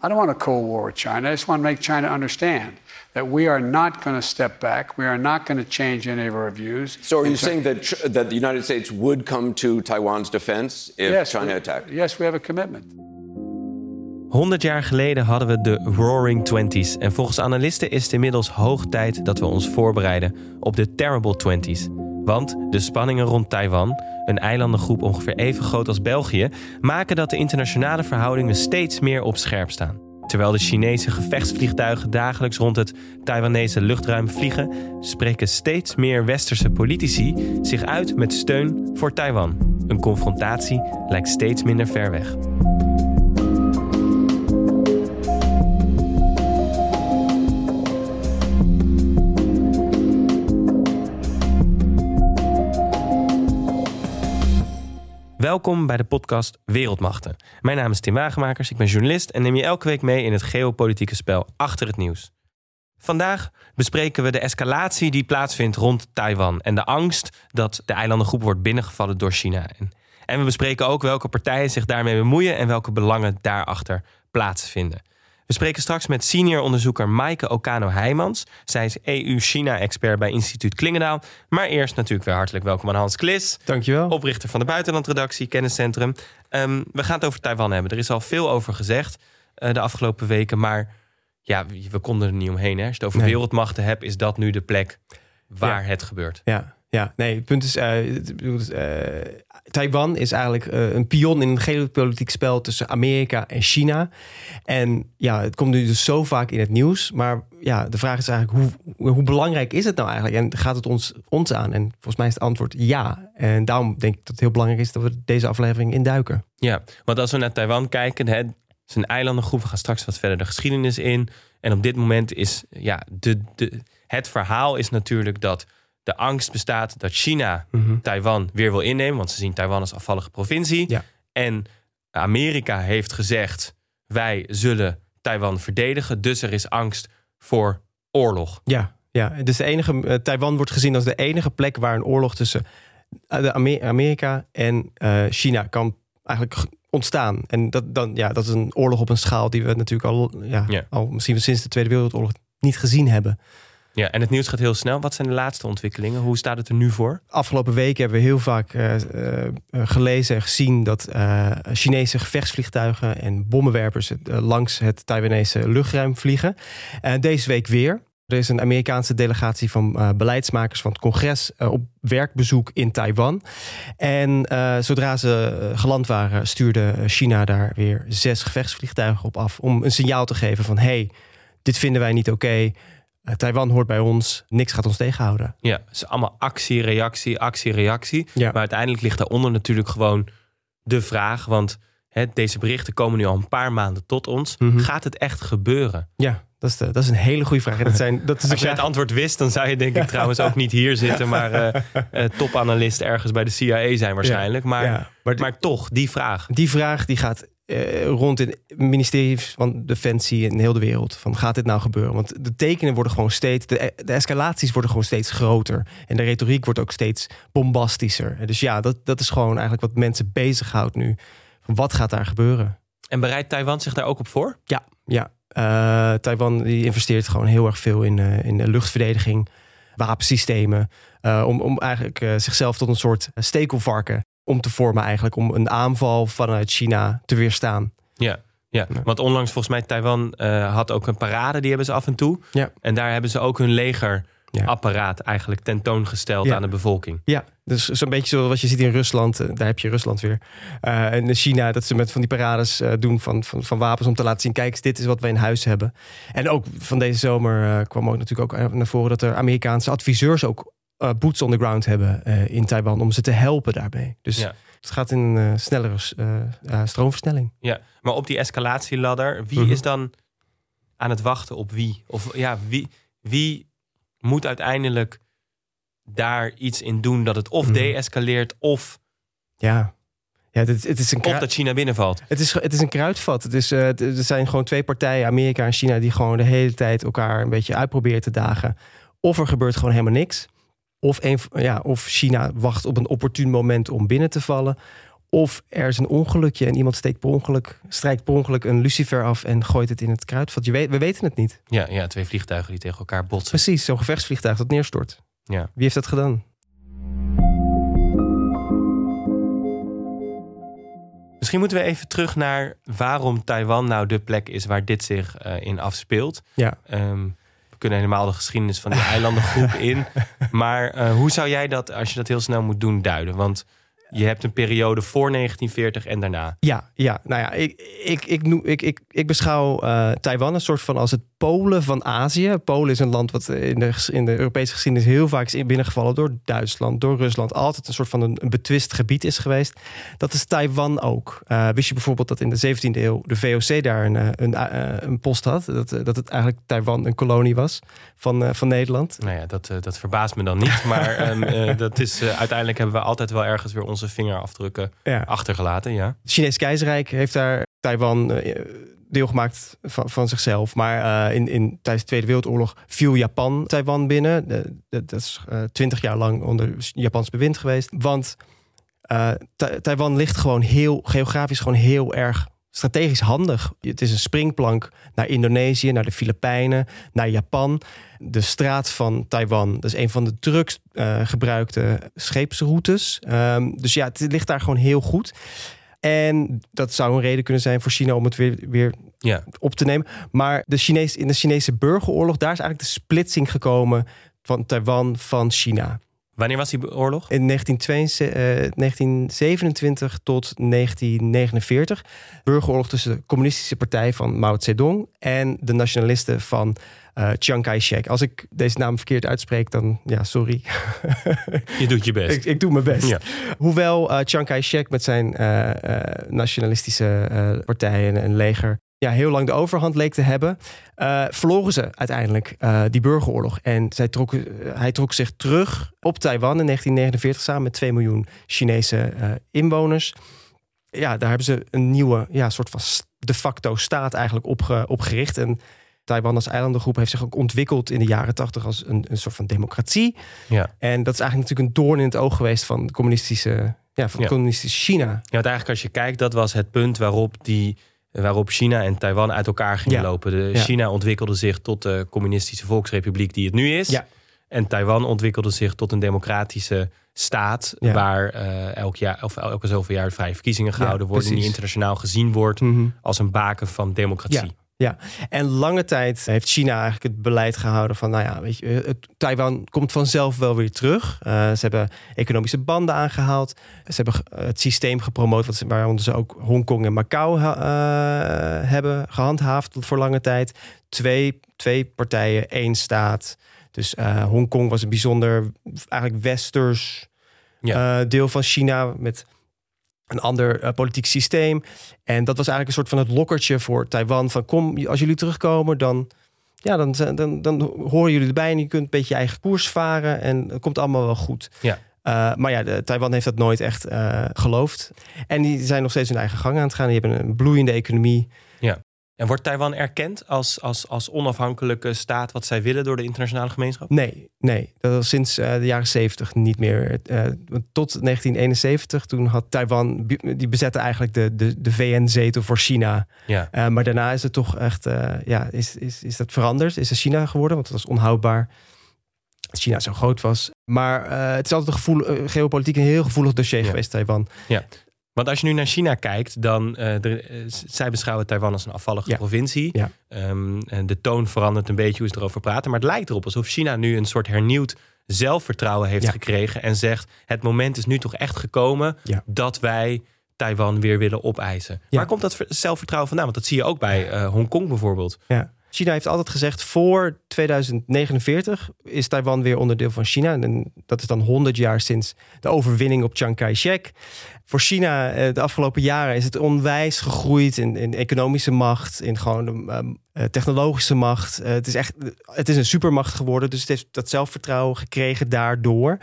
I don't want a Cold War with China. I just want to make China understand that we are not going to step back. We are not going to change any of our views. So, are you saying that that the United States would come to Taiwan's defense if yes, China we, attacked? Yes, we have a commitment. 100 jaar geleden hadden we de Roaring Twenties. En volgens analisten is het inmiddels hoog tijd dat we ons voorbereiden op de Terrible Twenties. Want de spanningen rond Taiwan, een eilandengroep ongeveer even groot als België, maken dat de internationale verhoudingen steeds meer op scherp staan. Terwijl de Chinese gevechtsvliegtuigen dagelijks rond het Taiwanese luchtruim vliegen, spreken steeds meer westerse politici zich uit met steun voor Taiwan. Een confrontatie lijkt steeds minder ver weg. Welkom bij de podcast Wereldmachten. Mijn naam is Tim Wagemakers, ik ben journalist en neem je elke week mee in het geopolitieke spel achter het nieuws. Vandaag bespreken we de escalatie die plaatsvindt rond Taiwan en de angst dat de eilandengroep wordt binnengevallen door China. En we bespreken ook welke partijen zich daarmee bemoeien en welke belangen daarachter plaatsvinden. We spreken straks met senior onderzoeker Maaike Okano-Heijmans. Zij is EU-China-expert bij instituut Klingendaal. Maar eerst natuurlijk weer hartelijk welkom aan Hans Klis. Dankjewel. Oprichter van de Buitenlandredactie, Kenniscentrum. Um, we gaan het over Taiwan hebben. Er is al veel over gezegd uh, de afgelopen weken. Maar ja, we konden er niet omheen. Hè? Als je het over nee. wereldmachten hebt, is dat nu de plek waar ja. het gebeurt. Ja, ja, nee, het punt is, uh, uh, Taiwan is eigenlijk uh, een pion in een geopolitiek spel tussen Amerika en China. En ja, het komt nu dus zo vaak in het nieuws. Maar ja, de vraag is eigenlijk, hoe, hoe belangrijk is het nou eigenlijk? En gaat het ons, ons aan? En volgens mij is het antwoord ja. En daarom denk ik dat het heel belangrijk is dat we deze aflevering induiken. Ja, want als we naar Taiwan kijken, het is eilandengroep. We gaan straks wat verder de geschiedenis in. En op dit moment is, ja, de, de, het verhaal is natuurlijk dat de angst bestaat dat China mm -hmm. Taiwan weer wil innemen, want ze zien Taiwan als afvallige provincie. Ja. En Amerika heeft gezegd: wij zullen Taiwan verdedigen, dus er is angst voor oorlog. Ja, ja. Dus de enige, uh, Taiwan wordt gezien als de enige plek waar een oorlog tussen de Amer Amerika en uh, China kan eigenlijk ontstaan. En dat, dan, ja, dat is een oorlog op een schaal die we natuurlijk al, ja, Ja. al misschien sinds de Tweede Wereldoorlog niet gezien hebben. Ja, en het nieuws gaat heel snel. Wat zijn de laatste ontwikkelingen? Hoe staat het er nu voor? Afgelopen weken hebben we heel vaak uh, uh, gelezen en gezien dat uh, Chinese gevechtsvliegtuigen en bommenwerpers langs het Taiwanese luchtruim vliegen. deze week weer. Er is een Amerikaanse delegatie van beleidsmakers van het congres op werkbezoek in Taiwan. En zodra ze geland waren, stuurde China daar weer zes gevechtsvliegtuigen op af om een signaal te geven van hey, dit vinden wij niet oké. Uh, Taiwan hoort bij ons, niks gaat ons tegenhouden. Ja, het is allemaal actie, reactie, actie, reactie. Ja. Maar uiteindelijk ligt daaronder natuurlijk gewoon de vraag, want hè, deze berichten komen nu al een paar maanden tot ons. Mhm. Mm -hmm. Gaat het echt gebeuren? Ja, dat is, de, dat is een hele goede vraag. Dat zijn, dat is Als je vraag... het antwoord wist, dan zou je denk ik trouwens ook niet hier zitten, maar uh, uh, topanalist ergens bij de CIA zijn waarschijnlijk. Ja, maar, ja. maar, maar, toch, die vraag. Die vraag die gaat uh, rond in ministeries van Defensie in heel de wereld. Van gaat dit nou gebeuren? Want de tekenen worden gewoon steeds, de, de, escalaties worden gewoon steeds groter. En de retoriek wordt ook steeds bombastischer. En dus ja, dat, dat is gewoon eigenlijk wat mensen bezighoudt nu. Van wat gaat daar gebeuren? En bereidt Taiwan zich daar ook op voor? Ja, ja. Uh, Taiwan die investeert gewoon heel erg veel in, uh, in de luchtverdediging, wapensystemen. Om, om eigenlijk zichzelf tot een soort stekelvarken om te vormen eigenlijk. Om een aanval vanuit China te weerstaan. Ja, ja. want onlangs volgens mij Taiwan uh, had ook een parade. Die hebben ze af en toe. Ja. En daar hebben ze ook hun legerapparaat eigenlijk tentoongesteld ja. aan de bevolking. Ja, dus zo'n beetje zoals wat je ziet in Rusland. Uh, daar heb je Rusland weer. Uh, en in China dat ze met van die parades doen van, van, van, wapens om te laten zien. Kijk dit is wat we in huis hebben. En ook van deze zomer kwam ook natuurlijk ook naar voren... dat er Amerikaanse adviseurs ook uh, boots on the ground hebben uh, in Taiwan om ze te helpen daarbij. Dus ja. het gaat in een uh, snellere stroomversnelling. Ja, maar op die escalatieladder, wie Mhm. is dan aan het wachten op wie? Of ja, wie, wie moet uiteindelijk daar iets in doen dat het of Mhm. de-escaleert of, Ja. Ja, het, het is een of dat China binnenvalt? Het is, het is een kruidvat. Het is, uh, er zijn gewoon twee partijen, Amerika en China, die gewoon de hele tijd elkaar een beetje uitproberen te dagen. Of er gebeurt gewoon helemaal niks. Of, een, ja, of China wacht op een opportun moment om binnen te vallen. Of er is een ongelukje en iemand steekt per ongeluk, strijkt per ongeluk een lucifer af en gooit het in het kruidvat. Je weet, we weten het niet. Ja, ja, twee vliegtuigen die tegen elkaar botsen. Precies, zo'n gevechtsvliegtuig dat neerstort. Ja. Wie heeft dat gedaan? Misschien moeten we even terug naar waarom Taiwan nou de plek is waar dit zich eh, in afspeelt. Ja. Ehm, kunnen helemaal de geschiedenis van die eilandengroep in. Maar eh, hoe zou jij dat, als je dat heel snel moet doen, duiden? Want je hebt een periode voor 1940 en daarna. Ja, ja, nou ja, ik, ik, ik, ik, ik, ik beschouw eh, Taiwan een soort van als het Polen van Azië. Polen is een land wat in de, in de Europese geschiedenis heel vaak is in- binnengevallen door Duitsland, door Rusland. Altijd een soort van een, een betwist gebied is geweest. Dat is Taiwan ook. Eh, wist je bijvoorbeeld dat in de 17e eeuw de VOC daar een, eh, een, een post had? Dat, dat het eigenlijk Taiwan een kolonie was van, van Nederland. Nou ja, dat, dat verbaast me dan niet. Maar ehm, eh, dat is, uiteindelijk hebben we altijd wel ergens weer onze vingerafdrukken Ja. achtergelaten. Ja. Het Chinese keizerrijk heeft daar Taiwan eh, deel gemaakt van, van zichzelf. Maar eh, in, in, tijdens de Tweede Wereldoorlog viel Japan Taiwan binnen. De- de- dat is twintig jaar lang onder Japans bewind geweest. Want eh, Ta- Taiwan ligt gewoon heel geografisch gewoon heel erg strategisch handig. Het is een springplank naar Indonesië, naar de Filipijnen, naar Japan. De straat van Taiwan, dat is een van de drukst eh, gebruikte scheepsroutes. Ehm, dus ja, het ligt daar gewoon heel goed. En dat zou een reden kunnen zijn voor China om het weer, weer Ja. op te nemen. Maar de Chinees, in de Chinese burgeroorlog, daar is eigenlijk de splitsing gekomen van Taiwan van China. Wanneer was die oorlog? In 1922, eh, 1927 tot 1949. Burgeroorlog tussen de communistische partij van Mao Zedong en de nationalisten van eh, Chiang Kai-shek. Als ik deze naam verkeerd uitspreek, dan ja, sorry. Je doet je best. ik, ik doe mijn best. Ja. Hoewel eh, Chiang Kai-shek met zijn nationalistische partijen en leger ja, heel lang de overhand leek te hebben, eh, verloren ze uiteindelijk eh, die burgeroorlog. En zij trokken, eh, hij trok zich terug op Taiwan in 1949 samen met 2 miljoen Chinese inwoners. Ja, daar hebben ze een nieuwe ja, soort van de facto staat eigenlijk opge, opgericht. En Taiwan als eilandengroep heeft zich ook ontwikkeld in de jaren 80 als een, een soort van democratie. Ja. En dat is eigenlijk natuurlijk een doorn in het oog geweest van communistische, ja, van Ja. communistische China. Ja, want eigenlijk als je kijkt, dat was het punt waarop, die, waarop China en Taiwan uit elkaar gingen Ja. lopen. De, Ja. China ontwikkelde zich tot de communistische volksrepubliek die het nu is. Ja. En Taiwan ontwikkelde zich tot een democratische staat... Waar eh, elk jaar, of elke zoveel jaar vrije verkiezingen gehouden worden... die internationaal gezien wordt als een baken van democratie. Ja, en lange tijd heeft China eigenlijk het beleid gehouden van, nou ja, weet je, het, Taiwan komt vanzelf wel weer terug. Eh, ze hebben economische banden aangehaald. Ze hebben ge- het systeem gepromoot, wat waaronder ze ook Hongkong en Macau eh, hebben gehandhaafd voor lange tijd. Twee, twee partijen, één staat. Dus eh, Hongkong was een bijzonder, eigenlijk westers Ja. eh, deel van China met een ander eh, politiek systeem. En dat was eigenlijk een soort van het lokkertje voor Taiwan. Van kom, als jullie terugkomen, dan, ja, dan, dan, dan horen jullie erbij en je kunt een beetje je eigen koers varen en het komt allemaal wel goed. Ja. Eh, maar ja, de, Taiwan heeft dat nooit echt eh, geloofd. En die zijn nog steeds hun eigen gang aan het gaan. Die hebben een bloeiende economie. En wordt Taiwan erkend als, als, als onafhankelijke staat... wat zij willen door de internationale gemeenschap? Nee, nee. Dat was sinds eh, de jaren 70 niet meer. Want tot 1971, toen had Taiwan, die bezette eigenlijk de, de, de VN-zetel voor China. Ja. Eh, maar daarna is het toch echt, ja, is, is, is dat veranderd? Is het China geworden? Want het was onhoudbaar. Dat China zo groot was. Maar eh, het is altijd een gevoel, geopolitiek een heel gevoelig dossier Ja. geweest, Taiwan. Want als je nu naar China kijkt, dan eh, er, eh, zij beschouwen Taiwan als een afvallige Ja. provincie. Ja. Ehm, en de toon verandert een beetje hoe ze erover praten. Maar het lijkt erop alsof China nu een soort hernieuwd zelfvertrouwen heeft Ja. gekregen. En zegt: het moment is nu toch echt gekomen dat wij Taiwan weer willen opeisen. Waar komt dat ver- zelfvertrouwen vandaan? Want dat zie je ook bij eh Hongkong bijvoorbeeld. Ja. China heeft altijd gezegd, voor 2049 is Taiwan weer onderdeel van China. En dat is dan 100 jaar sinds de overwinning op Chiang Kai-shek. Voor China eh, de afgelopen jaren is het onwijs gegroeid in, in economische macht, in gewoon de ehm, eh, technologische macht. Eh, het is echt, het is een supermacht geworden, dus het heeft dat zelfvertrouwen gekregen daardoor.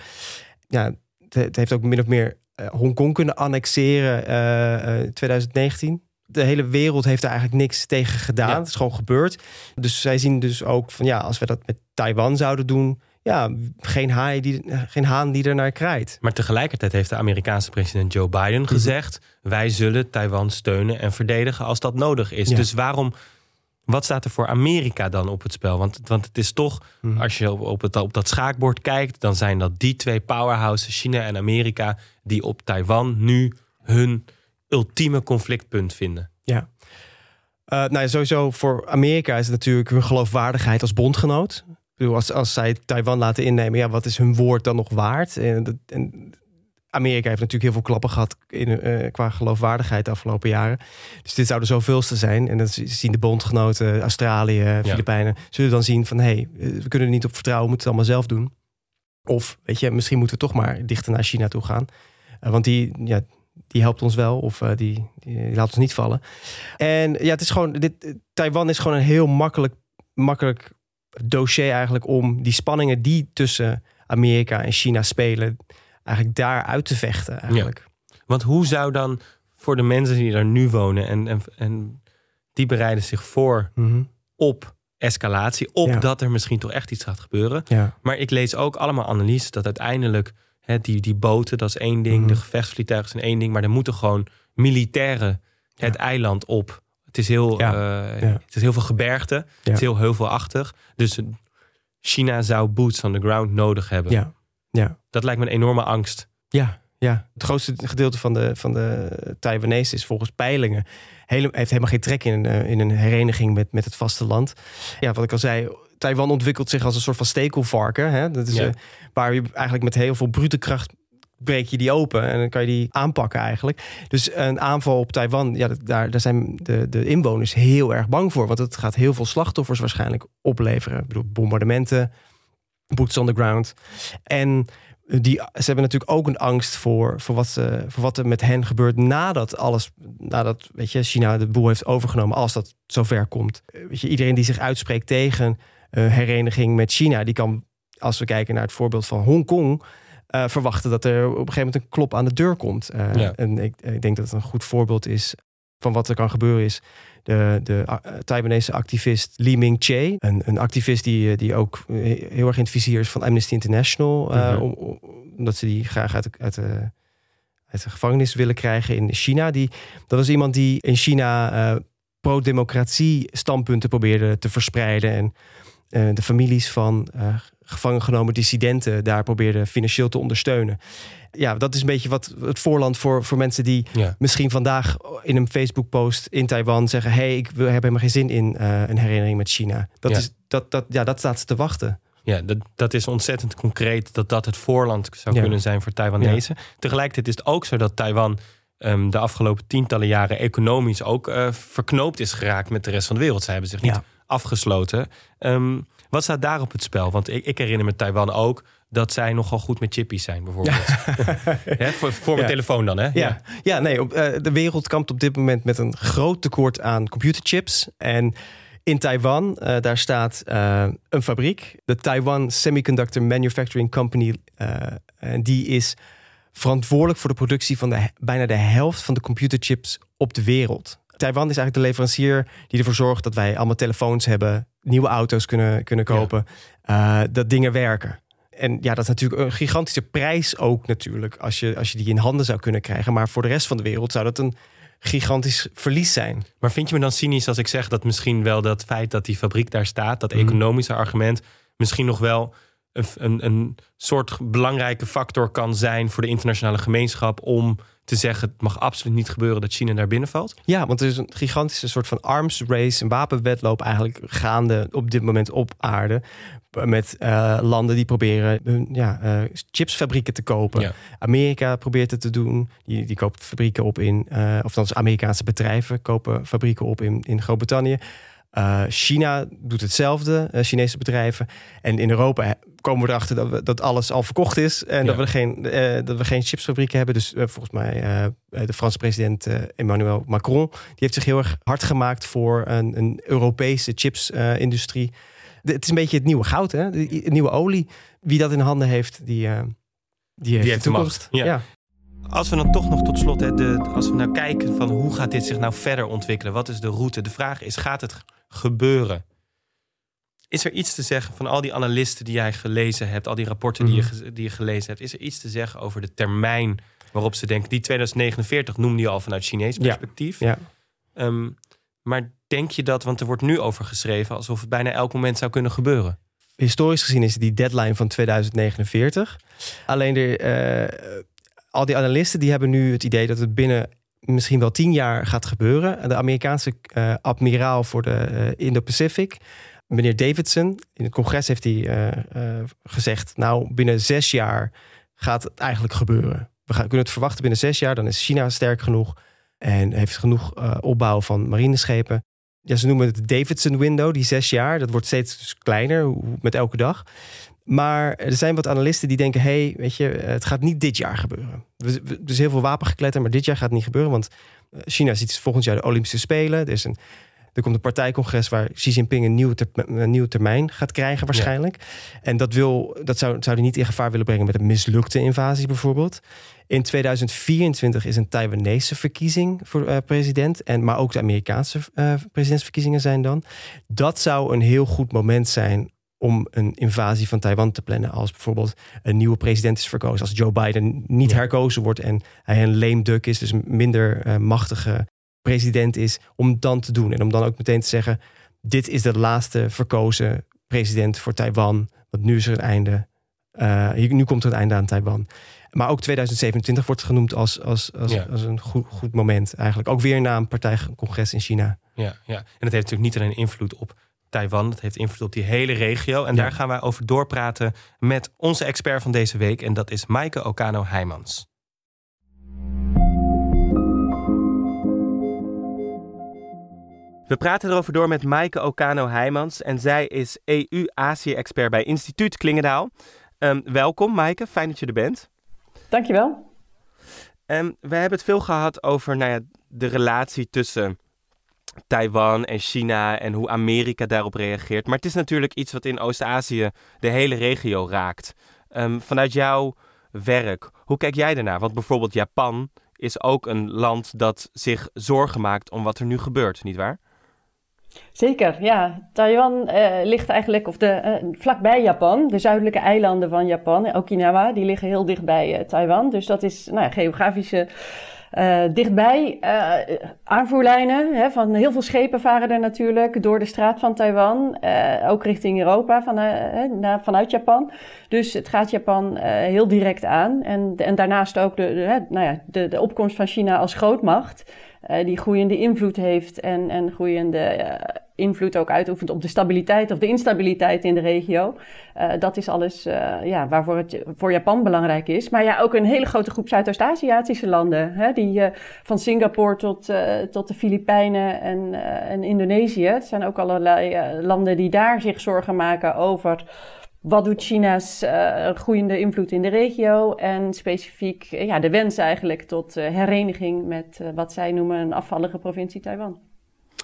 Ja, het, het heeft ook min of meer Hongkong kunnen annexeren eh, 2019. De hele wereld heeft daar eigenlijk niks tegen gedaan. Ja. Het is gewoon gebeurd. Dus zij zien dus ook van ja, als we dat met Taiwan zouden doen, ja, geen, haai die, geen haan die er naar krijt. Maar tegelijkertijd heeft de Amerikaanse president Joe Biden Mhm. gezegd: wij zullen Taiwan steunen en verdedigen als dat nodig is. Ja. Dus waarom? Wat staat er voor Amerika dan op het spel? Want, want het is toch, Mhm. als je op, op, het, op dat schaakbord kijkt, dan zijn dat die twee powerhouses, China en Amerika, die op Taiwan nu hun ultieme conflictpunt vinden. Ja. Eh, nou ja, sowieso voor Amerika is het natuurlijk hun geloofwaardigheid als bondgenoot. Bedoel, als, als zij Taiwan laten innemen, ja, wat is hun woord dan nog waard? En, Amerika heeft natuurlijk heel veel klappen gehad in, eh, qua geloofwaardigheid de afgelopen jaren. Dus dit zou de zoveelste zijn. En dat zien de bondgenoten, Australië, Filipijnen, zullen dan zien van hé, hey, eh, we kunnen er niet op vertrouwen, we moeten het allemaal zelf doen. Of weet je, misschien moeten we toch maar dichter naar China toe gaan. Eh, want die, ja, die helpt ons wel, of die, die, die laat ons niet vallen. En ja, het is gewoon, dit, Taiwan is gewoon een heel makkelijk, makkelijk dossier eigenlijk om die spanningen die tussen Amerika en China spelen, eigenlijk daar uit te vechten eigenlijk. Want hoe zou dan voor de mensen die daar nu wonen en, en, en die bereiden zich voor Mhm. op escalatie, op Ja. dat er misschien toch echt iets gaat gebeuren. Ja. Maar ik lees ook allemaal analyses dat uiteindelijk hè, die, die boten, dat is één ding, Mhm. de gevechtsvliegtuigen zijn één ding, maar er moeten gewoon militairen het eiland op. Het is heel, Ja. eh, Ja. het is heel veel gebergte, het is heel heuvelachtig. Dus China zou boots on the ground nodig hebben. Ja. Ja. Dat lijkt me een enorme angst. Ja, ja. Het grootste gedeelte van de, van de Taiwanese is volgens peilingen. Hele, heeft helemaal geen trek in een, eh, in een hereniging met, met het vasteland. Ja, wat ik al zei, Taiwan ontwikkelt zich als een soort van stekelvarken. Hè? Dat is Ja. eh, waar je eigenlijk met heel veel brute kracht breek je die open en dan kan je die aanpakken eigenlijk. Dus een aanval op Taiwan, ja, daar, daar zijn de, de inwoners heel erg bang voor. Want het gaat heel veel slachtoffers waarschijnlijk opleveren. Ik bedoel, bombardementen, boots on the ground. En die, ze hebben natuurlijk ook een angst voor, voor, wat, ze, voor wat er met hen gebeurt nadat alles, nadat weet je, China de boel heeft overgenomen, als dat zover komt. Eh, Weet je, iedereen die zich uitspreekt tegen eh, hereniging met China, die kan, als we kijken naar het voorbeeld van Hongkong, eh, verwachten dat er op een gegeven moment een klop aan de deur komt. Eh, Ja. En ik, ik denk dat het een goed voorbeeld is van wat er kan gebeuren is de, de uh, Taiwanese activist Li Ming-che. Een, een activist die, eh, die ook eh, heel erg in het vizier is van Amnesty International. eh, Mhm. om, om- omdat ze die graag uit de, uit, de, uit de gevangenis willen krijgen in China. Die, dat was iemand die in China eh, pro-democratie standpunten probeerde te verspreiden. En eh, de families van eh, gevangen genomen dissidenten daar probeerde financieel te ondersteunen. Ja, dat is een beetje wat het voorland voor, voor mensen die Ja. misschien vandaag in een Facebook-post in Taiwan zeggen: hey, ik wil- heb helemaal geen zin in eh, een herinnering met China. Dat, Ja. is, dat, dat, ja, dat staat ze te wachten. Ja, dat, dat is ontzettend concreet dat dat het voorland zou Ja. kunnen zijn voor Taiwanese. Tegelijkertijd is het ook zo dat Taiwan ehm, de afgelopen tientallen jaren economisch ook eh, verknoopt is geraakt met de rest van de wereld. Zij hebben zich niet Ja. Afgesloten. Ehm, wat staat daar op het spel? Want ik, ik herinner me Taiwan ook dat zij nogal goed met chippies zijn, bijvoorbeeld. Hè, voor voor mijn Ja. telefoon dan, hè? Ja, ja nee, op, eh, de wereld kampt op dit moment met een groot tekort aan computerchips. En in Taiwan, eh, daar staat eh, een fabriek, de Taiwan Semiconductor Manufacturing Company. en die is verantwoordelijk voor de productie van de, bijna de helft van de computerchips op de wereld. Taiwan is eigenlijk de leverancier die ervoor zorgt dat wij allemaal telefoons hebben, nieuwe auto's kunnen, kunnen kopen, eh, dat dingen werken. En ja, dat is natuurlijk een gigantische prijs ook natuurlijk, als je, als je die in handen zou kunnen krijgen. Maar voor de rest van de wereld zou dat een gigantisch verlies zijn. Maar vind je me dan cynisch als ik zeg dat misschien wel dat feit dat die fabriek daar staat, dat Mhm. economische argument, misschien nog wel een, een, soort belangrijke factor kan zijn voor de internationale gemeenschap om te zeggen: het mag absoluut niet gebeuren dat China daar binnenvalt? Ja, want er is een gigantische soort van arms race, een wapenwedloop eigenlijk gaande op dit moment op aarde. Met eh, landen die proberen hun ja, eh, chipsfabrieken te kopen. Ja. Amerika probeert het te doen. Die, die koopt fabrieken op in, eh of dan Amerikaanse bedrijven kopen fabrieken op in, in Groot-Brittannië. China doet hetzelfde, Chinese bedrijven. En in Europa komen we erachter dat, we, dat alles al verkocht is. En dat, we geen, eh, dat we geen chipsfabrieken hebben. Dus eh, volgens mij, eh, de Franse president Emmanuel Macron... die heeft zich heel erg hard gemaakt voor een, een Europese chipsindustrie. Het is een beetje het nieuwe goud, hè? De, de nieuwe olie. Wie dat in handen heeft, die, eh, die heeft, heeft de macht. Ja. ja. Als we dan toch nog tot slot, hè, de, als we nou kijken van hoe gaat dit zich nou verder ontwikkelen? Wat is de route? De vraag is, gaat het gebeuren? Is er iets te zeggen van al die analisten die jij gelezen hebt, al die rapporten die, je, Mhm. die je gelezen hebt, is er iets te zeggen over de termijn waarop ze denken? Die 2049 noemde je al vanuit Chinees perspectief. Ja. Ehm, maar denk je dat, want er wordt nu over geschreven alsof het bijna elk moment zou kunnen gebeuren? historisch gezien is het die deadline van 2049. Alleen de, eh, al die analisten die hebben nu het idee dat het binnen misschien wel tien jaar gaat gebeuren. De Amerikaanse eh, admiraal voor de eh, Indo-Pacific, meneer Davidson, in het congres heeft hij eh, eh, gezegd: Nou, binnen zes jaar gaat het eigenlijk gebeuren. We kunnen het verwachten binnen zes jaar. Dan is China sterk genoeg en heeft genoeg eh, opbouw van marineschepen. Ja, ze noemen het de Davidson window, die zes jaar. Dat wordt steeds dus kleiner met elke dag. Maar er zijn wat analisten die denken: hey, weet je, het gaat niet dit jaar gebeuren. Is heel veel wapengekletter, maar dit jaar gaat het niet gebeuren. Want China ziet volgend jaar de Olympische Spelen. Er, is een, er komt een partijcongres waar Xi Jinping een nieuwe, ter- een nieuwe termijn gaat krijgen, waarschijnlijk. En dat, wil, dat zou, zou hij niet in gevaar willen brengen met een mislukte invasie, bijvoorbeeld. In 2024 is een Taiwanese verkiezing voor eh, president. En, maar ook de Amerikaanse eh, presidentsverkiezingen zijn dan. Dat zou een heel goed moment zijn om een invasie van Taiwan te plannen. Als bijvoorbeeld een nieuwe president is verkozen. Als Joe Biden niet Ja. herkozen wordt en hij een lame duck is, dus een minder eh, machtige president is, om dan te doen. En om dan ook meteen te zeggen: dit is de laatste verkozen president voor Taiwan. Want nu is er een einde. eh, nu komt er een einde aan Taiwan. Maar ook 2027 wordt genoemd als, als, als, Ja. als een goed, goed moment eigenlijk. Ook weer na een partijcongres in China. Ja, ja, en het heeft natuurlijk niet alleen invloed op Taiwan, het heeft invloed op die hele regio. En Ja. daar gaan wij over doorpraten met onze expert van deze week. En dat is Maaike Okano We praten erover door met Maaike Okano Heijmans. En zij is EU-Azië-expert bij Instituut Klingendaal. Ehm, welkom Maaike, fijn dat je er bent. Dankjewel. Ehm, we hebben het veel gehad over nou ja, de relatie tussen Taiwan en China en hoe Amerika daarop reageert. Maar het is natuurlijk iets wat in Oost-Azië de hele regio raakt. Ehm, vanuit jouw werk, hoe kijk jij daarnaar? Want bijvoorbeeld Japan is ook een land dat zich zorgen maakt om wat er nu gebeurt, nietwaar? Zeker, ja. Taiwan eh, ligt eigenlijk of de, eh, vlakbij Japan. De zuidelijke eilanden van Japan, Okinawa, die liggen heel dichtbij eh, Taiwan. Dus dat is nou geografische dichtbij. aanvoerlijnen hè, van heel veel schepen varen er natuurlijk door de straat van Taiwan. ook richting Europa van, vanuit Japan. Dus het gaat Japan heel direct aan. En, en daarnaast ook de, nou ja, de, de opkomst van China als grootmacht. Eh, die groeiende invloed heeft en, en groeiende eh, invloed ook uitoefent op de stabiliteit of de instabiliteit in de regio. Eh, dat is alles ja, waarvoor het voor Japan belangrijk is. Maar ja, ook een hele grote groep Zuidoost-Aziatische landen. Hè, die, van Singapore tot, tot de Filipijnen en, en Indonesië. Het zijn ook allerlei landen die daar zich zorgen maken over wat doet China's eh, groeiende invloed in de regio en specifiek eh, ja, de wens eigenlijk tot eh, hereniging met wat zij noemen een afvallige provincie Taiwan.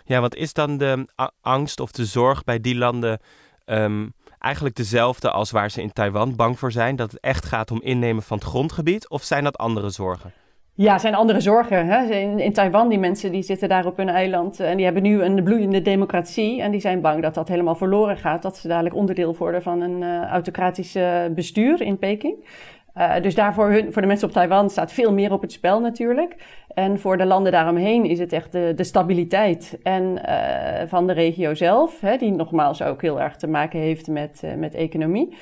Ja, wat is dan de angst of de zorg bij die landen ehm, eigenlijk dezelfde als waar ze in Taiwan bang voor zijn? Dat het echt gaat om innemen van het grondgebied? Of zijn dat andere zorgen? Ja, zijn andere zorgen. Hè? In, Taiwan, die mensen die zitten daar op hun eiland eh, en die hebben nu een bloeiende democratie. En die zijn bang dat dat helemaal verloren gaat. Dat ze dadelijk onderdeel worden van een uh, autocratisch uh, bestuur in Peking. Dus daarvoor hun, voor de mensen op Taiwan staat veel meer op het spel natuurlijk. En voor de landen daaromheen is het echt de, de stabiliteit en, van de regio zelf. Hè, die nogmaals ook heel erg te maken heeft met, met economie.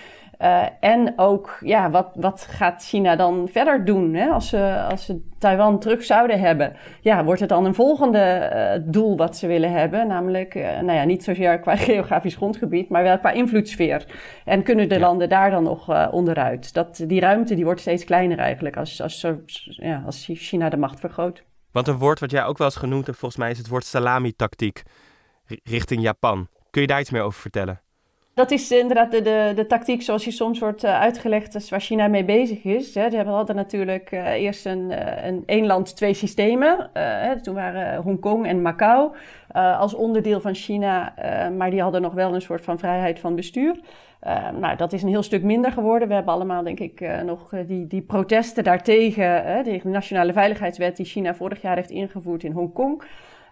Uh, en ook, ja, wat, wat gaat China dan verder doen hè? Als, ze, als ze Taiwan terug zouden hebben? Ja, wordt het dan een volgende uh, doel wat ze willen hebben? Namelijk, uh, nou ja, niet zozeer qua geografisch grondgebied, maar wel qua invloedssfeer. En kunnen de ja. landen daar dan nog onderuit? Dat, die ruimte die wordt steeds kleiner eigenlijk als, als, ja, als China de macht vergroot. Want een woord wat jij ook wel eens genoemd hebt, volgens mij is het woord salami-tactiek richting Japan. Kun je daar iets meer over vertellen? Dat is inderdaad de, de, de tactiek zoals die soms wordt uh, uitgelegd, waar China mee bezig is. Ze hadden natuurlijk uh, eerst een, uh, een één land, twee systemen. Toen waren Hongkong en Macau als onderdeel van China, maar die hadden nog wel een soort van vrijheid van bestuur. nou, dat is een heel stuk minder geworden. We hebben allemaal, denk ik, nog die, die protesten daartegen. de Nationale Veiligheidswet die China vorig jaar heeft ingevoerd in Hongkong.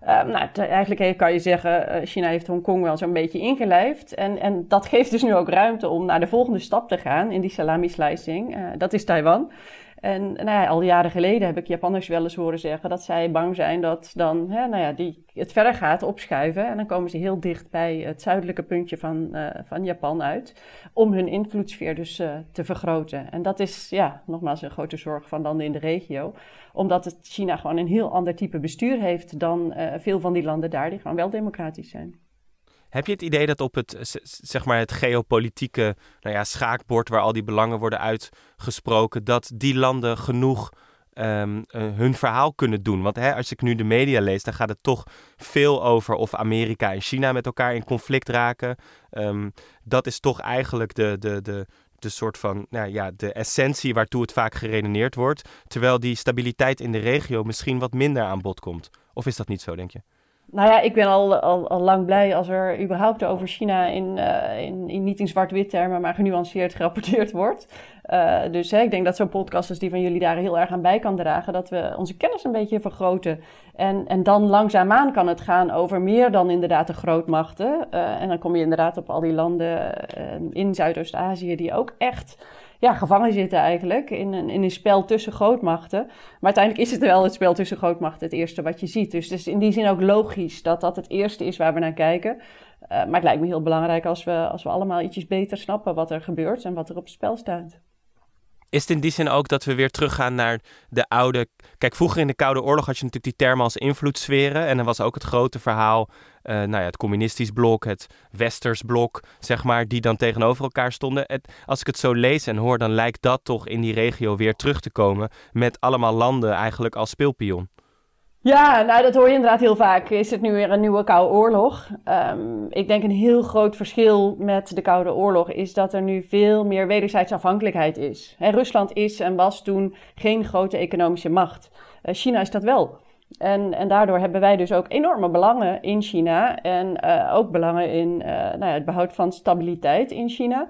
Nou, eigenlijk kan je zeggen, China heeft Hongkong wel zo'n beetje ingelijfd. En, en dat geeft dus nu ook ruimte om naar de volgende stap te gaan in die salami-slicing. dat is Taiwan. En nou ja, al jaren geleden heb ik Japanners wel eens horen zeggen dat zij bang zijn dat dan hè, nou ja, die het verder gaat opschuiven. En dan komen ze heel dicht bij het zuidelijke puntje van, uh, van Japan uit. Om hun invloedssfeer dus uh, te vergroten. En dat is ja, nogmaals een grote zorg van landen in de regio. Omdat het China gewoon een heel ander type bestuur heeft dan uh, veel van die landen daar, die gewoon wel democratisch zijn. Heb je het idee dat op het, zeg maar het geopolitieke nou ja, schaakbord waar al die belangen worden uitgesproken, dat die landen genoeg um, uh, hun verhaal kunnen doen? Want hè, als ik nu de media lees, dan gaat het toch veel over of Amerika en China met elkaar in conflict raken. Um, dat is toch eigenlijk de, de, de, de soort van, nou ja, de essentie waartoe het vaak geredeneerd wordt. Terwijl die stabiliteit in de regio misschien wat minder aan bod komt. Of is dat niet zo, denk je? Nou ja, ik ben al, al, al lang blij als er überhaupt over China in, uh, in, niet in zwart-wit termen, maar genuanceerd gerapporteerd wordt. Uh, dus hè, ik denk dat zo'n podcast als die van jullie daar heel erg aan bij kan dragen. Dat we onze kennis een beetje vergroten. En, en dan langzaamaan kan het gaan over meer dan inderdaad de grootmachten. Uh, en dan kom je inderdaad op al die landen in Zuidoost-Azië die ook echt ja, gevangen zitten eigenlijk in een, in een spel tussen grootmachten. Maar uiteindelijk is het wel het spel tussen grootmachten het eerste wat je ziet. Dus het is in die zin ook logisch dat dat het eerste is waar we naar kijken. Uh, maar het lijkt me heel belangrijk als we, als we allemaal ietsjes beter snappen wat er gebeurt en wat er op het spel staat. Is het in die zin ook dat we weer teruggaan naar de oude. Kijk, vroeger in de Koude Oorlog had je natuurlijk die termen als invloedssferen. En dan was ook het grote verhaal. Uh, nou ja, het communistisch blok, het westers blok, zeg maar, die dan tegenover elkaar stonden. Als ik het zo lees en hoor, dan lijkt dat toch in die regio weer terug te komen. Met allemaal landen eigenlijk als speelpion. Ja, nou dat hoor je inderdaad heel vaak. Is het nu weer een nieuwe Koude Oorlog? Um, ik denk een heel groot verschil met de Koude Oorlog is dat er nu veel meer wederzijds afhankelijkheid is. Rusland is en was toen geen grote economische macht. Uh, China is dat wel. En, en daardoor hebben wij dus ook enorme belangen in China en uh, ook belangen in uh, nou ja, het behoud van stabiliteit in China.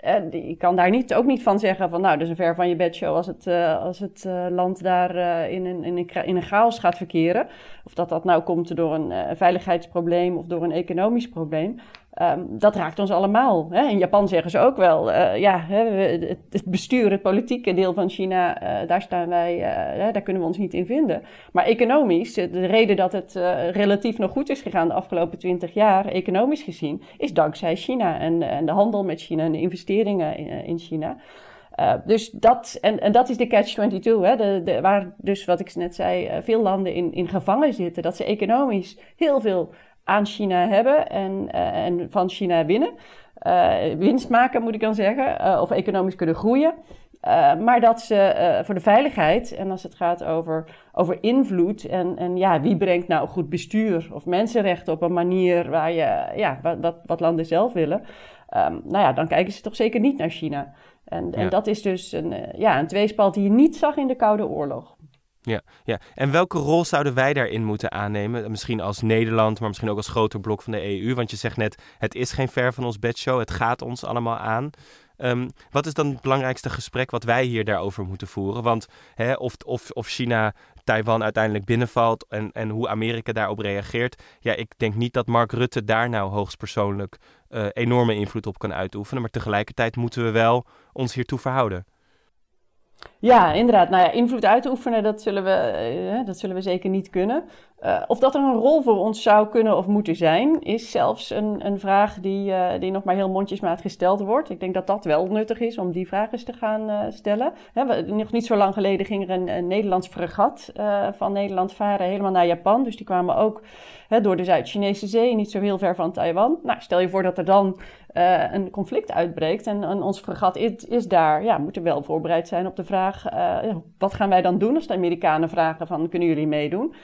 En je kan daar niet, ook niet van zeggen van nou, dat is een ver van je bedshow als het, uh, als het uh, land daar uh, in, een, in, een, in een chaos gaat verkeren. Of dat dat nou komt door een veiligheidsprobleem of door een economisch probleem. Um, dat raakt ons allemaal. Hè? In Japan zeggen ze ook wel, uh, ja, het bestuur, het politieke deel van China, uh, daar staan wij, uh, daar kunnen we ons niet in vinden. Maar economisch, de reden dat het relatief nog goed is gegaan de afgelopen twintig jaar, economisch gezien, is dankzij China en, en de handel met China en de investeringen in, in China. Dus dat, en, en dat is de catch-22, hè, de, de, waar dus wat ik net zei, veel landen in, in gevangen zitten. Dat ze economisch heel veel aan China hebben en, uh, en van China winnen. Uh, winst maken, moet ik dan zeggen, uh, of economisch kunnen groeien. maar dat ze voor de veiligheid, en als het gaat over, over invloed en, en ja, wie brengt nou goed bestuur of mensenrechten op een manier waar je, ja, wat, wat, landen zelf willen, um, nou ja, dan kijken ze toch zeker niet naar China. En, ja. en dat is dus een, ja, een tweespalt die je niet zag in de Koude Oorlog. Ja, ja, en welke rol zouden wij daarin moeten aannemen? Misschien als Nederland, maar misschien ook als groter blok van de EU. Want je zegt net, het is geen ver van ons bedshow, het gaat ons allemaal aan. Um, wat is dan het belangrijkste gesprek wat wij hier daarover moeten voeren? Want hè, of, of, of China Taiwan uiteindelijk binnenvalt en, en hoe Amerika daarop reageert. Ja, ik denk niet dat Mark Rutte daar nou hoogstpersoonlijk uh, enorme invloed op kan uitoefenen. Maar tegelijkertijd moeten we wel ons hiertoe verhouden. Ja, inderdaad. Nou ja, invloed uitoefenen, dat zullen we, uh, dat zullen we zeker niet kunnen. Uh, of dat er een rol voor ons zou kunnen of moeten zijn, is zelfs een, een vraag die, die nog maar heel mondjesmaat gesteld wordt. Ik denk dat dat wel nuttig is om die vraag eens te gaan stellen. Hè, nog niet zo lang geleden ging er een, Nederlands fregat van Nederland varen helemaal naar Japan. Dus die kwamen ook hè, door de Zuid-Chinese Zee, niet zo heel ver van Taiwan. Nou, stel je voor dat er dan een conflict uitbreekt en, en ons fregat is, is, daar, ja, moeten wel voorbereid zijn op de vraag: uh, wat gaan wij dan doen als de Amerikanen vragen van kunnen jullie meedoen?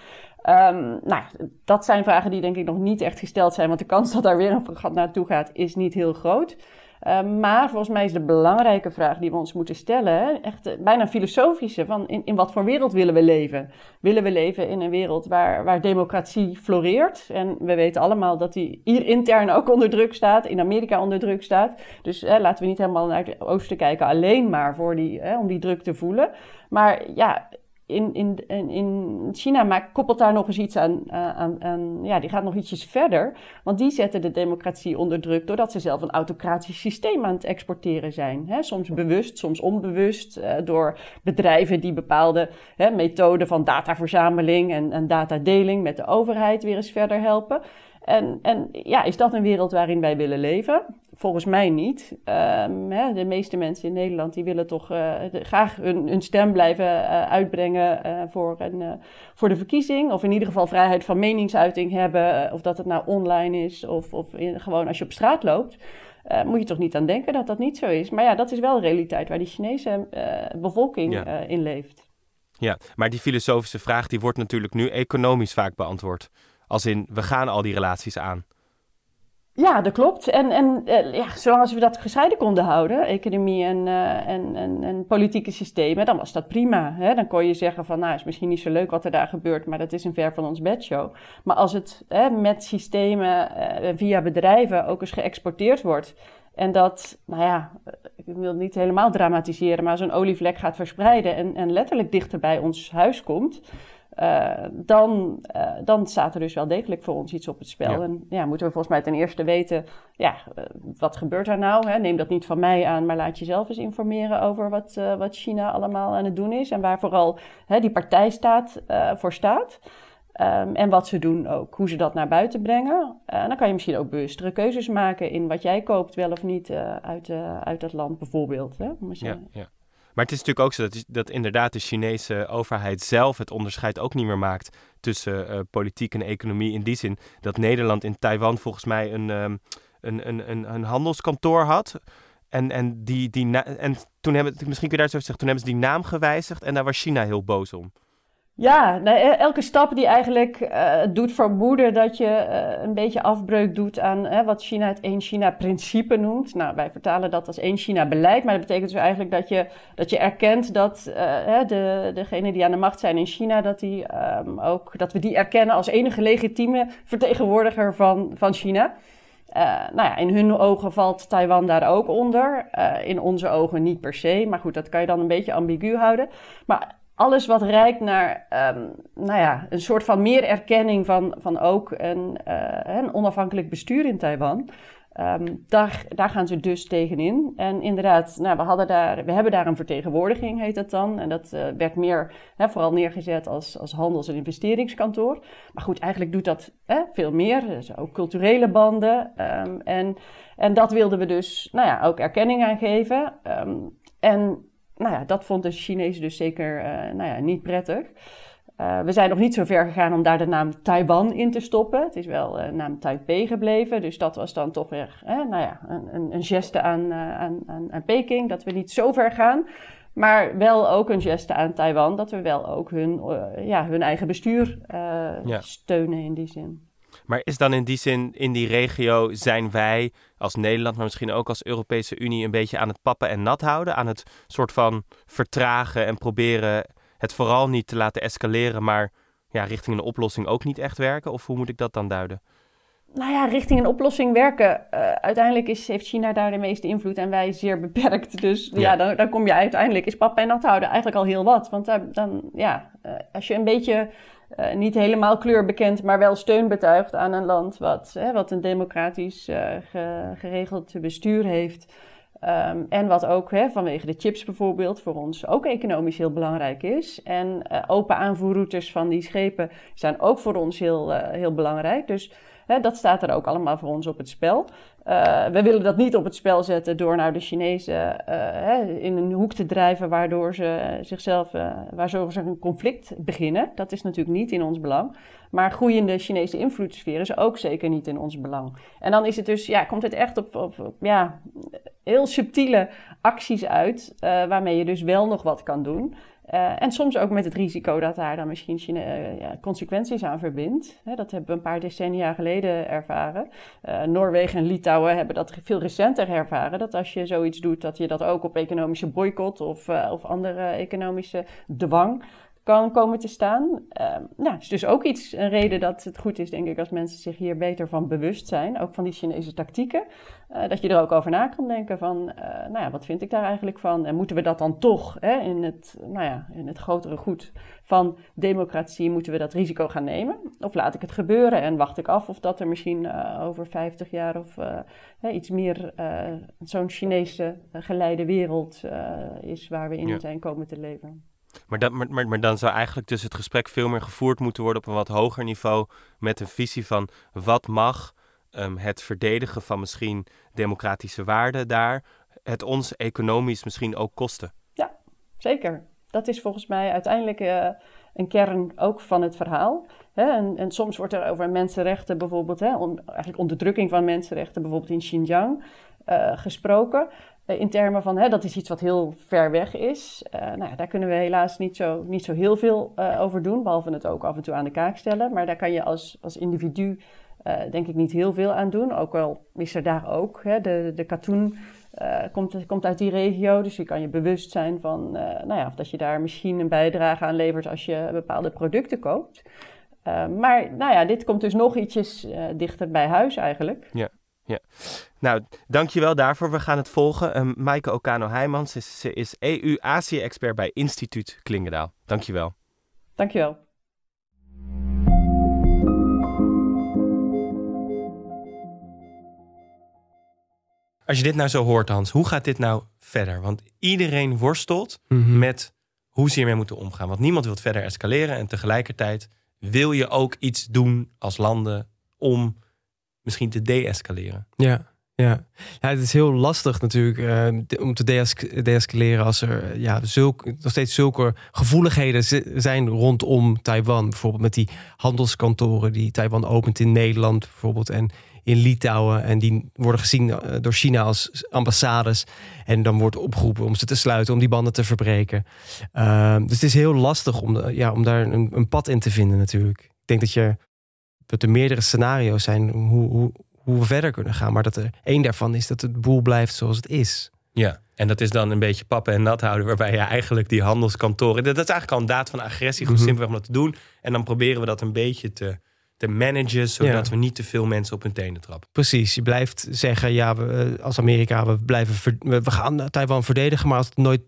Um, nou, dat zijn vragen die denk ik nog niet echt gesteld zijn, want de kans dat daar weer een fregat naartoe gaat is niet heel groot. Uh, maar volgens mij is de belangrijke vraag die we ons moeten stellen, echt uh, bijna filosofische, van in, in wat voor wereld willen we leven? Willen we leven in een wereld waar, waar democratie floreert? En we weten allemaal dat die hier intern ook onder druk staat, in Amerika onder druk staat. Dus uh, laten we niet helemaal naar het oosten kijken, alleen maar voor die, om die druk te voelen. Maar ja, in, in, in China maakt, koppelt daar nog eens iets aan, aan, Ja, die gaat nog ietsjes verder. Want die zetten de democratie onder druk doordat ze zelf een autocratisch systeem aan het exporteren zijn. Soms bewust, soms onbewust. Uh, door bedrijven die bepaalde methoden van dataverzameling en, en datadeling met de overheid weer eens verder helpen. En, en ja, is dat een wereld waarin wij willen leven? Volgens mij niet. Um, hè, de meeste mensen in Nederland die willen toch uh, graag hun, hun, stem blijven uh, uitbrengen uh, voor, een, voor de verkiezing. Of in ieder geval vrijheid van meningsuiting hebben. of dat het nou online is of, of in, gewoon als je op straat loopt. moet je toch niet aan denken dat dat niet zo is. Maar ja, dat is wel realiteit waar die Chinese bevolking ja. in leeft. Ja, maar die filosofische vraag die wordt natuurlijk nu economisch vaak beantwoord. Als in, we gaan al die relaties aan. Ja, dat klopt. En, en uh, ja, zolang we dat gescheiden konden houden, economie en, uh, en, en, en, politieke systemen, dan was dat prima. Hè? Dan kon je zeggen van, nou, is misschien niet zo leuk wat er daar gebeurt, maar dat is een ver van ons bedshow. Maar als het hè, met systemen uh, via bedrijven ook eens geëxporteerd wordt, en dat, nou ja, ik wil het niet helemaal dramatiseren, maar zo'n olievlek gaat verspreiden en, en letterlijk dichter bij ons huis komt, uh, dan, uh, dan staat er dus wel degelijk voor ons iets op het spel. Ja. En ja, moeten we volgens mij ten eerste weten, ja, uh, wat gebeurt er nou? Hè? Neem dat niet van mij aan, maar laat je zelf eens informeren over wat, wat China allemaal aan het doen is. En waar vooral hè, die partij staat, voor staat. Um, en wat ze doen ook, hoe ze dat naar buiten brengen. dan kan je misschien ook bewustere keuzes maken in wat jij koopt, wel of niet, uit, uit dat land bijvoorbeeld. Hè? Ja, ja. Maar het is natuurlijk ook zo dat, dat inderdaad de Chinese overheid zelf het onderscheid ook niet meer maakt tussen uh, politiek en economie. In die zin dat Nederland in Taiwan volgens mij een, um, een, een, een, een handelskantoor had. En, en, die, die en toen hebben, misschien kun je daar zo zeggen, toen hebben ze die naam gewijzigd en daar was China heel boos om. Ja, nou, elke stap die eigenlijk uh, doet vermoeden dat je uh, een beetje afbreuk doet aan wat China het één China-principe noemt. Nou, wij vertalen dat als één China-beleid, maar dat betekent dus eigenlijk dat je, dat je erkent dat de, degenen die aan de macht zijn in China, dat, die, um, ook, dat we die erkennen als enige legitieme vertegenwoordiger van, van China. nou ja, in hun ogen valt Taiwan daar ook onder. in onze ogen niet per se, maar goed, dat kan je dan een beetje ambigu houden. Maar alles wat reikt naar um, nou ja, een soort van meer erkenning van, van ook een, uh, een onafhankelijk bestuur in Taiwan. Um, daar, daar gaan ze dus tegenin. En inderdaad, nou, we, hadden daar, we hebben daar een vertegenwoordiging, heet dat dan. En dat uh, werd meer, hè, vooral neergezet als, als handels- en investeringskantoor. Maar goed, eigenlijk doet dat hè, veel meer. Dus ook culturele banden. Um, en, en dat wilden we dus nou ja, ook erkenning aan geven. En nou ja, dat vond de Chinezen dus zeker uh, nou ja, niet prettig. Uh, we zijn nog niet zo ver gegaan om daar de naam Taiwan in te stoppen. Het is wel de uh, naam Taipei gebleven. Dus dat was dan toch weer nou ja, een, een geste aan, aan, aan, aan, Peking. Dat we niet zo ver gaan. Maar wel ook een geste aan Taiwan. Dat we wel ook hun, ja, hun eigen bestuur ja. steunen in die zin. Maar is dan in die zin, in die regio, zijn wij als Nederland, maar misschien ook als Europese Unie, een beetje aan het pappen en nat houden? Aan het soort van vertragen en proberen het vooral niet te laten escaleren, maar ja, richting een oplossing ook niet echt werken? Of hoe moet ik dat dan duiden? Nou ja, richting een oplossing werken. Uh, uiteindelijk is, heeft China daar de meeste invloed en wij zeer beperkt. Dus ja, ja dan, dan, kom je uiteindelijk, is papa en nat houden eigenlijk al heel wat. Want uh, dan, ja, uh, als je een beetje uh, niet helemaal kleurbekend, maar wel steun betuigt aan een land wat, hè, wat een democratisch ge, geregeld bestuur heeft. Um, en wat ook hè, vanwege de chips bijvoorbeeld voor ons ook economisch heel belangrijk is. En uh, open aanvoerroutes van die schepen zijn ook voor ons heel, heel belangrijk. Dus hè, dat staat er ook allemaal voor ons op het spel. Uh, we willen dat niet op het spel zetten door nou de Chinezen hè, in een hoek te drijven waardoor ze zichzelf, uh, waardoor ze een conflict beginnen. Dat is natuurlijk niet in ons belang. Maar groeiende Chinese invloedssfeer is ook zeker niet in ons belang. En dan is het dus, ja, komt het echt op, op, op ja, heel subtiele acties uit, waarmee je dus wel nog wat kan doen. Uh, en soms ook met het risico dat daar dan misschien uh, ja, consequenties aan verbindt. Dat hebben we een paar decennia geleden ervaren. Uh, Noorwegen en Litouwen hebben dat veel recenter ervaren. Dat als je zoiets doet, dat je dat ook op economische boycott of, of andere economische dwang kan komen te staan. Uh, nou, is dus ook iets, een reden dat het goed is, denk ik, als mensen zich hier beter van bewust zijn, ook van die Chinese tactieken, uh, dat je er ook over na kan denken van, uh, nou ja, wat vind ik daar eigenlijk van? En moeten we dat dan toch hè, in, het, nou ja, in het grotere goed van democratie, moeten we dat risico gaan nemen? Of laat ik het gebeuren en wacht ik af of dat er misschien over 50 jaar of iets meer zo'n Chinese geleide wereld is waar we in ja. zijn komen te leven? Maar, dat, maar, maar, dan zou eigenlijk dus het gesprek veel meer gevoerd moeten worden op een wat hoger niveau. Met een visie van wat mag um, het verdedigen van misschien democratische waarden daar. Het ons economisch misschien ook kosten. Ja, zeker. Dat is volgens mij uiteindelijk uh, een kern ook van het verhaal. Hè? En, en, soms wordt er over mensenrechten bijvoorbeeld, hè, eigenlijk onderdrukking van mensenrechten, bijvoorbeeld in Xinjiang, uh, gesproken. Eh, in termen van hè, dat is iets wat heel ver weg is. Uh, nou ja, daar kunnen we helaas niet zo, niet zo heel veel over doen, behalve het ook af en toe aan de kaak stellen. Maar daar kan je als, als individu denk ik niet heel veel aan doen. Ook al is er daar ook, hè, de, de katoen komt, komt uit die regio, dus je kan je bewust zijn van nou ja, of dat je daar misschien een bijdrage aan levert als je bepaalde producten koopt. maar nou ja, dit komt dus nog ietsjes dichter bij huis eigenlijk. Ja. Ja, nou, dankjewel daarvoor. We gaan het volgen. Um, Maaike Okano Heijmans is, ze is EU-Azië-expert bij Instituut Klingendaal. Dankjewel. Dankjewel. Als je dit nou zo hoort, Hans, hoe gaat dit nou verder? Want iedereen worstelt mm -hmm. met hoe ze hiermee moeten omgaan. Want niemand wil verder escaleren. En tegelijkertijd wil je ook iets doen als landen om misschien te deescaleren. Ja. Ja. ja, het is heel lastig natuurlijk uh, om te deescaleren als er ja, zulk, nog steeds zulke gevoeligheden zijn rondom Taiwan. Bijvoorbeeld met die handelskantoren die Taiwan opent in Nederland bijvoorbeeld en in Litouwen. En die worden gezien uh, door China als ambassades. En dan wordt opgeroepen om ze te sluiten, om die banden te verbreken. Uh, dus het is heel lastig om, ja, om daar een, een pad in te vinden natuurlijk. Ik denk dat je dat er meerdere scenario's zijn hoe, hoe, hoe we verder kunnen gaan. Maar dat er één daarvan is dat het boel blijft zoals het is. Ja, en dat is dan een beetje pappen en nat houden, waarbij je eigenlijk die handelskantoren. Dat is eigenlijk al een daad van agressie, gewoon mm simpelweg om dat te doen. En dan proberen we dat een beetje te, te managen, zodat we niet te veel mensen op hun tenen trappen. Precies, je blijft zeggen, ja, we, als Amerika, we, blijven we gaan Taiwan verdedigen, maar als het nooit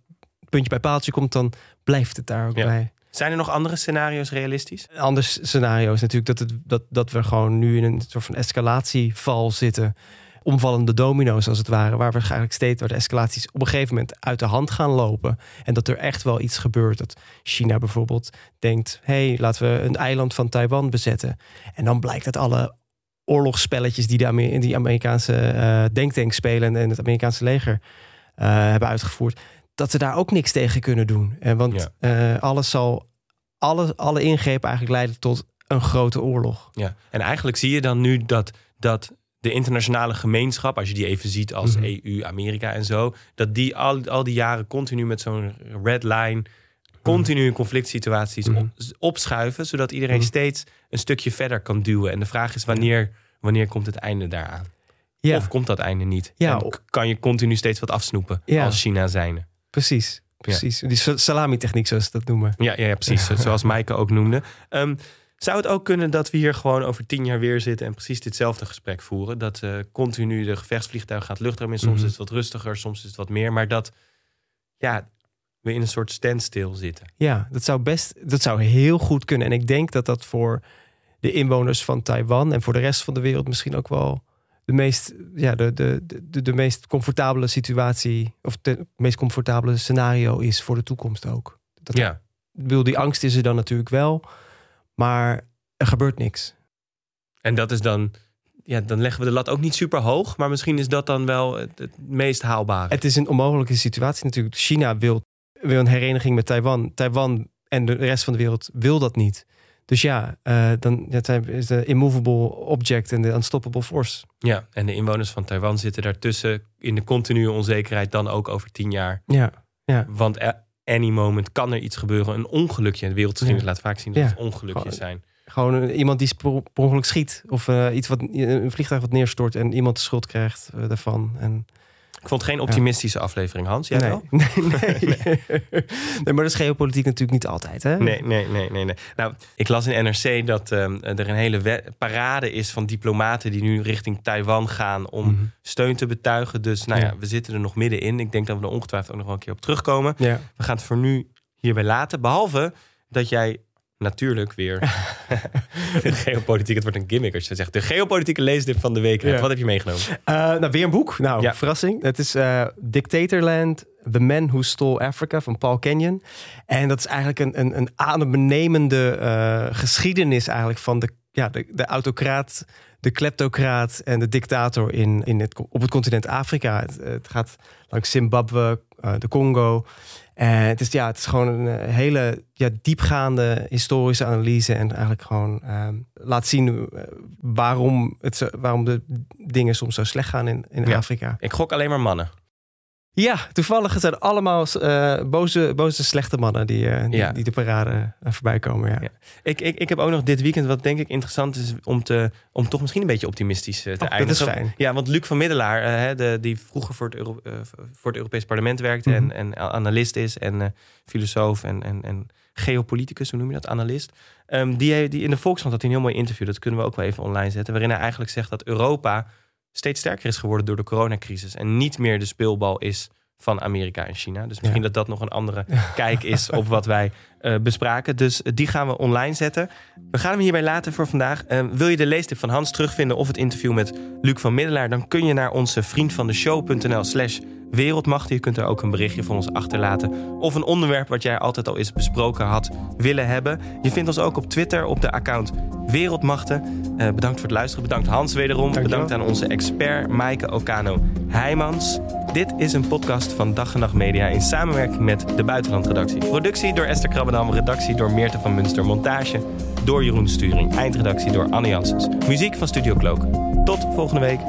puntje bij paaltje komt, dan blijft het daar ook ja. bij. Zijn er nog andere scenario's realistisch? Een ander scenario is natuurlijk dat, het, dat, dat we gewoon nu in een soort van escalatieval zitten. Omvallende domino's als het ware, waar we eigenlijk steeds waar de escalaties op een gegeven moment uit de hand gaan lopen. En dat er echt wel iets gebeurt. Dat China bijvoorbeeld denkt: hé, hey, laten we een eiland van Taiwan bezetten. En dan blijkt dat alle oorlogsspelletjes die de die Amerikaanse uh, denktank spelen en het Amerikaanse leger uh, hebben uitgevoerd dat ze daar ook niks tegen kunnen doen. En want ja. uh, alles zal, alle, alle ingrepen eigenlijk leiden tot een grote oorlog. Ja, en eigenlijk zie je dan nu dat, dat de internationale gemeenschap, als je die even ziet als mm -hmm. EU, Amerika en zo, dat die al, al die jaren continu met zo'n red line, continu in conflict situaties mm -hmm. op, opschuiven, zodat iedereen mm -hmm. steeds een stukje verder kan duwen. En de vraag is wanneer, wanneer komt het einde daaraan? Ja. Of komt dat einde niet? Ja. En kan je continu steeds wat afsnoepen ja. als China zijnde? Precies. Precies, die salami-techniek zoals ze dat noemen. Ja, ja, ja precies. Zoals Maaike ook noemde. Um, zou het ook kunnen dat we hier gewoon over tien jaar weer zitten en precies ditzelfde gesprek voeren? Dat uh, continu de gevechtsvliegtuig gaat luchtruim in. Soms mm -hmm. is het wat rustiger, soms is het wat meer. Maar dat ja, we in een soort standstill zitten. Ja, dat zou best, dat zou heel goed kunnen. En ik denk dat dat voor de inwoners van Taiwan en voor de rest van de wereld misschien ook wel de meest, ja, de, de, de, de meest comfortabele situatie, of het meest comfortabele scenario is voor de toekomst ook. Dat, ja. Wil die angst is er dan natuurlijk wel, maar er gebeurt niks. En dat is dan, ja, dan leggen we de lat ook niet super hoog, maar misschien is dat dan wel het, het meest haalbare. Het is een onmogelijke situatie natuurlijk. China wil, wil een hereniging met Taiwan. Taiwan en de rest van de wereld wil dat niet. Dus ja, uh, dan dat is de immovable object en de unstoppable force. Ja, en de inwoners van Taiwan zitten daartussen in de continue onzekerheid dan ook over tien jaar. Ja, ja. Want any moment kan er iets gebeuren, een ongelukje. De wereldgeschiedenis ja. laat vaak zien dat ja. het ongelukjes zijn. Gewoon iemand die per ongeluk schiet of uh, iets wat een vliegtuig wat neerstort en iemand de schuld krijgt uh, daarvan. En Ik vond het geen optimistische aflevering, Hans. Jij nee. wel? Nee, nee. nee, maar dat is geopolitiek natuurlijk niet altijd, hè? Nee, nee, nee, nee, nee. Nou, ik las in NRC dat ehm, er een hele parade is van diplomaten die nu richting Taiwan gaan om Mhm. steun te betuigen. Dus nou ja, Ja. we zitten er nog middenin. Ik denk dat we er ongetwijfeld ook nog wel een keer op terugkomen. Ja. We gaan het voor nu hierbij laten. Behalve dat jij natuurlijk weer de geopolitiek, het wordt een gimmick als je zegt, de geopolitieke leestip van de week. Ja. Wat heb je meegenomen? Eh, nou, weer een boek. Nou, Ja. verrassing. Het is eh, Dictatorland, The Man Who Stole Africa van Paul Kenyon. En dat is eigenlijk een, een, een adembenemende eh, geschiedenis eigenlijk van de, ja, de, de autocraat, de kleptocraat en de dictator in, in het, op het continent Afrika. Het, het gaat langs Zimbabwe, de Congo. En het is, ja, het is gewoon een eh, hele ja, diepgaande historische analyse. En eigenlijk gewoon ehm, laat zien eh, waarom, het, zo- waarom de dingen soms zo slecht gaan in, in Ja. Afrika. Ik gok alleen maar mannen. Ja, toevallig zijn het allemaal eh, boze, boze, slechte mannen die, eh, die, Ja. die de parade uh, voorbij komen. Ja. Ja. Ik, ik, ik heb ook nog dit weekend, wat denk ik interessant is, om, te, om toch misschien een beetje optimistisch eh, te Oh, dat eindigen. is fijn. Ja, want Luc van Middelaar, eh, hè, de, die vroeger voor het, Euro- eh, voor het Europees Parlement werkte Mhm. en, en analist is en eh, filosoof en, en, en geopoliticus, hoe noem je dat, analist. Ehm, die, die in de Volkskrant had hij een heel mooi interview, dat kunnen we ook wel even online zetten, waarin hij eigenlijk zegt dat Europa steeds sterker is geworden door de coronacrisis en niet meer de speelbal is van Amerika en China. Dus misschien dat dat nog een andere kijk is op wat wij eh, bespraken. Dus eh, die gaan we online zetten. We gaan hem hierbij laten voor vandaag. Eh, wil je de leestip van Hans terugvinden of het interview met Luc van Middelaar... dan kun je naar onze vriendvandeshow.nl slash wereldmacht. Je kunt er ook een berichtje van ons achterlaten. Of een onderwerp wat jij altijd al eens besproken had willen hebben. Je vindt ons ook op Twitter op de account Wereldmachten. Eh, bedankt voor het luisteren. Bedankt Hans wederom. Dankjewel. Bedankt aan onze expert Maaike Okano Heijmans. Dit is een podcast van Dag en Nacht Media in samenwerking met de Buitenlandredactie. Productie door Esther Krabbedam, redactie door Meerte van Munster, montage door Jeroen Sturing, eindredactie door Anne Janssens. Muziek van Studio Cloak. Tot volgende week.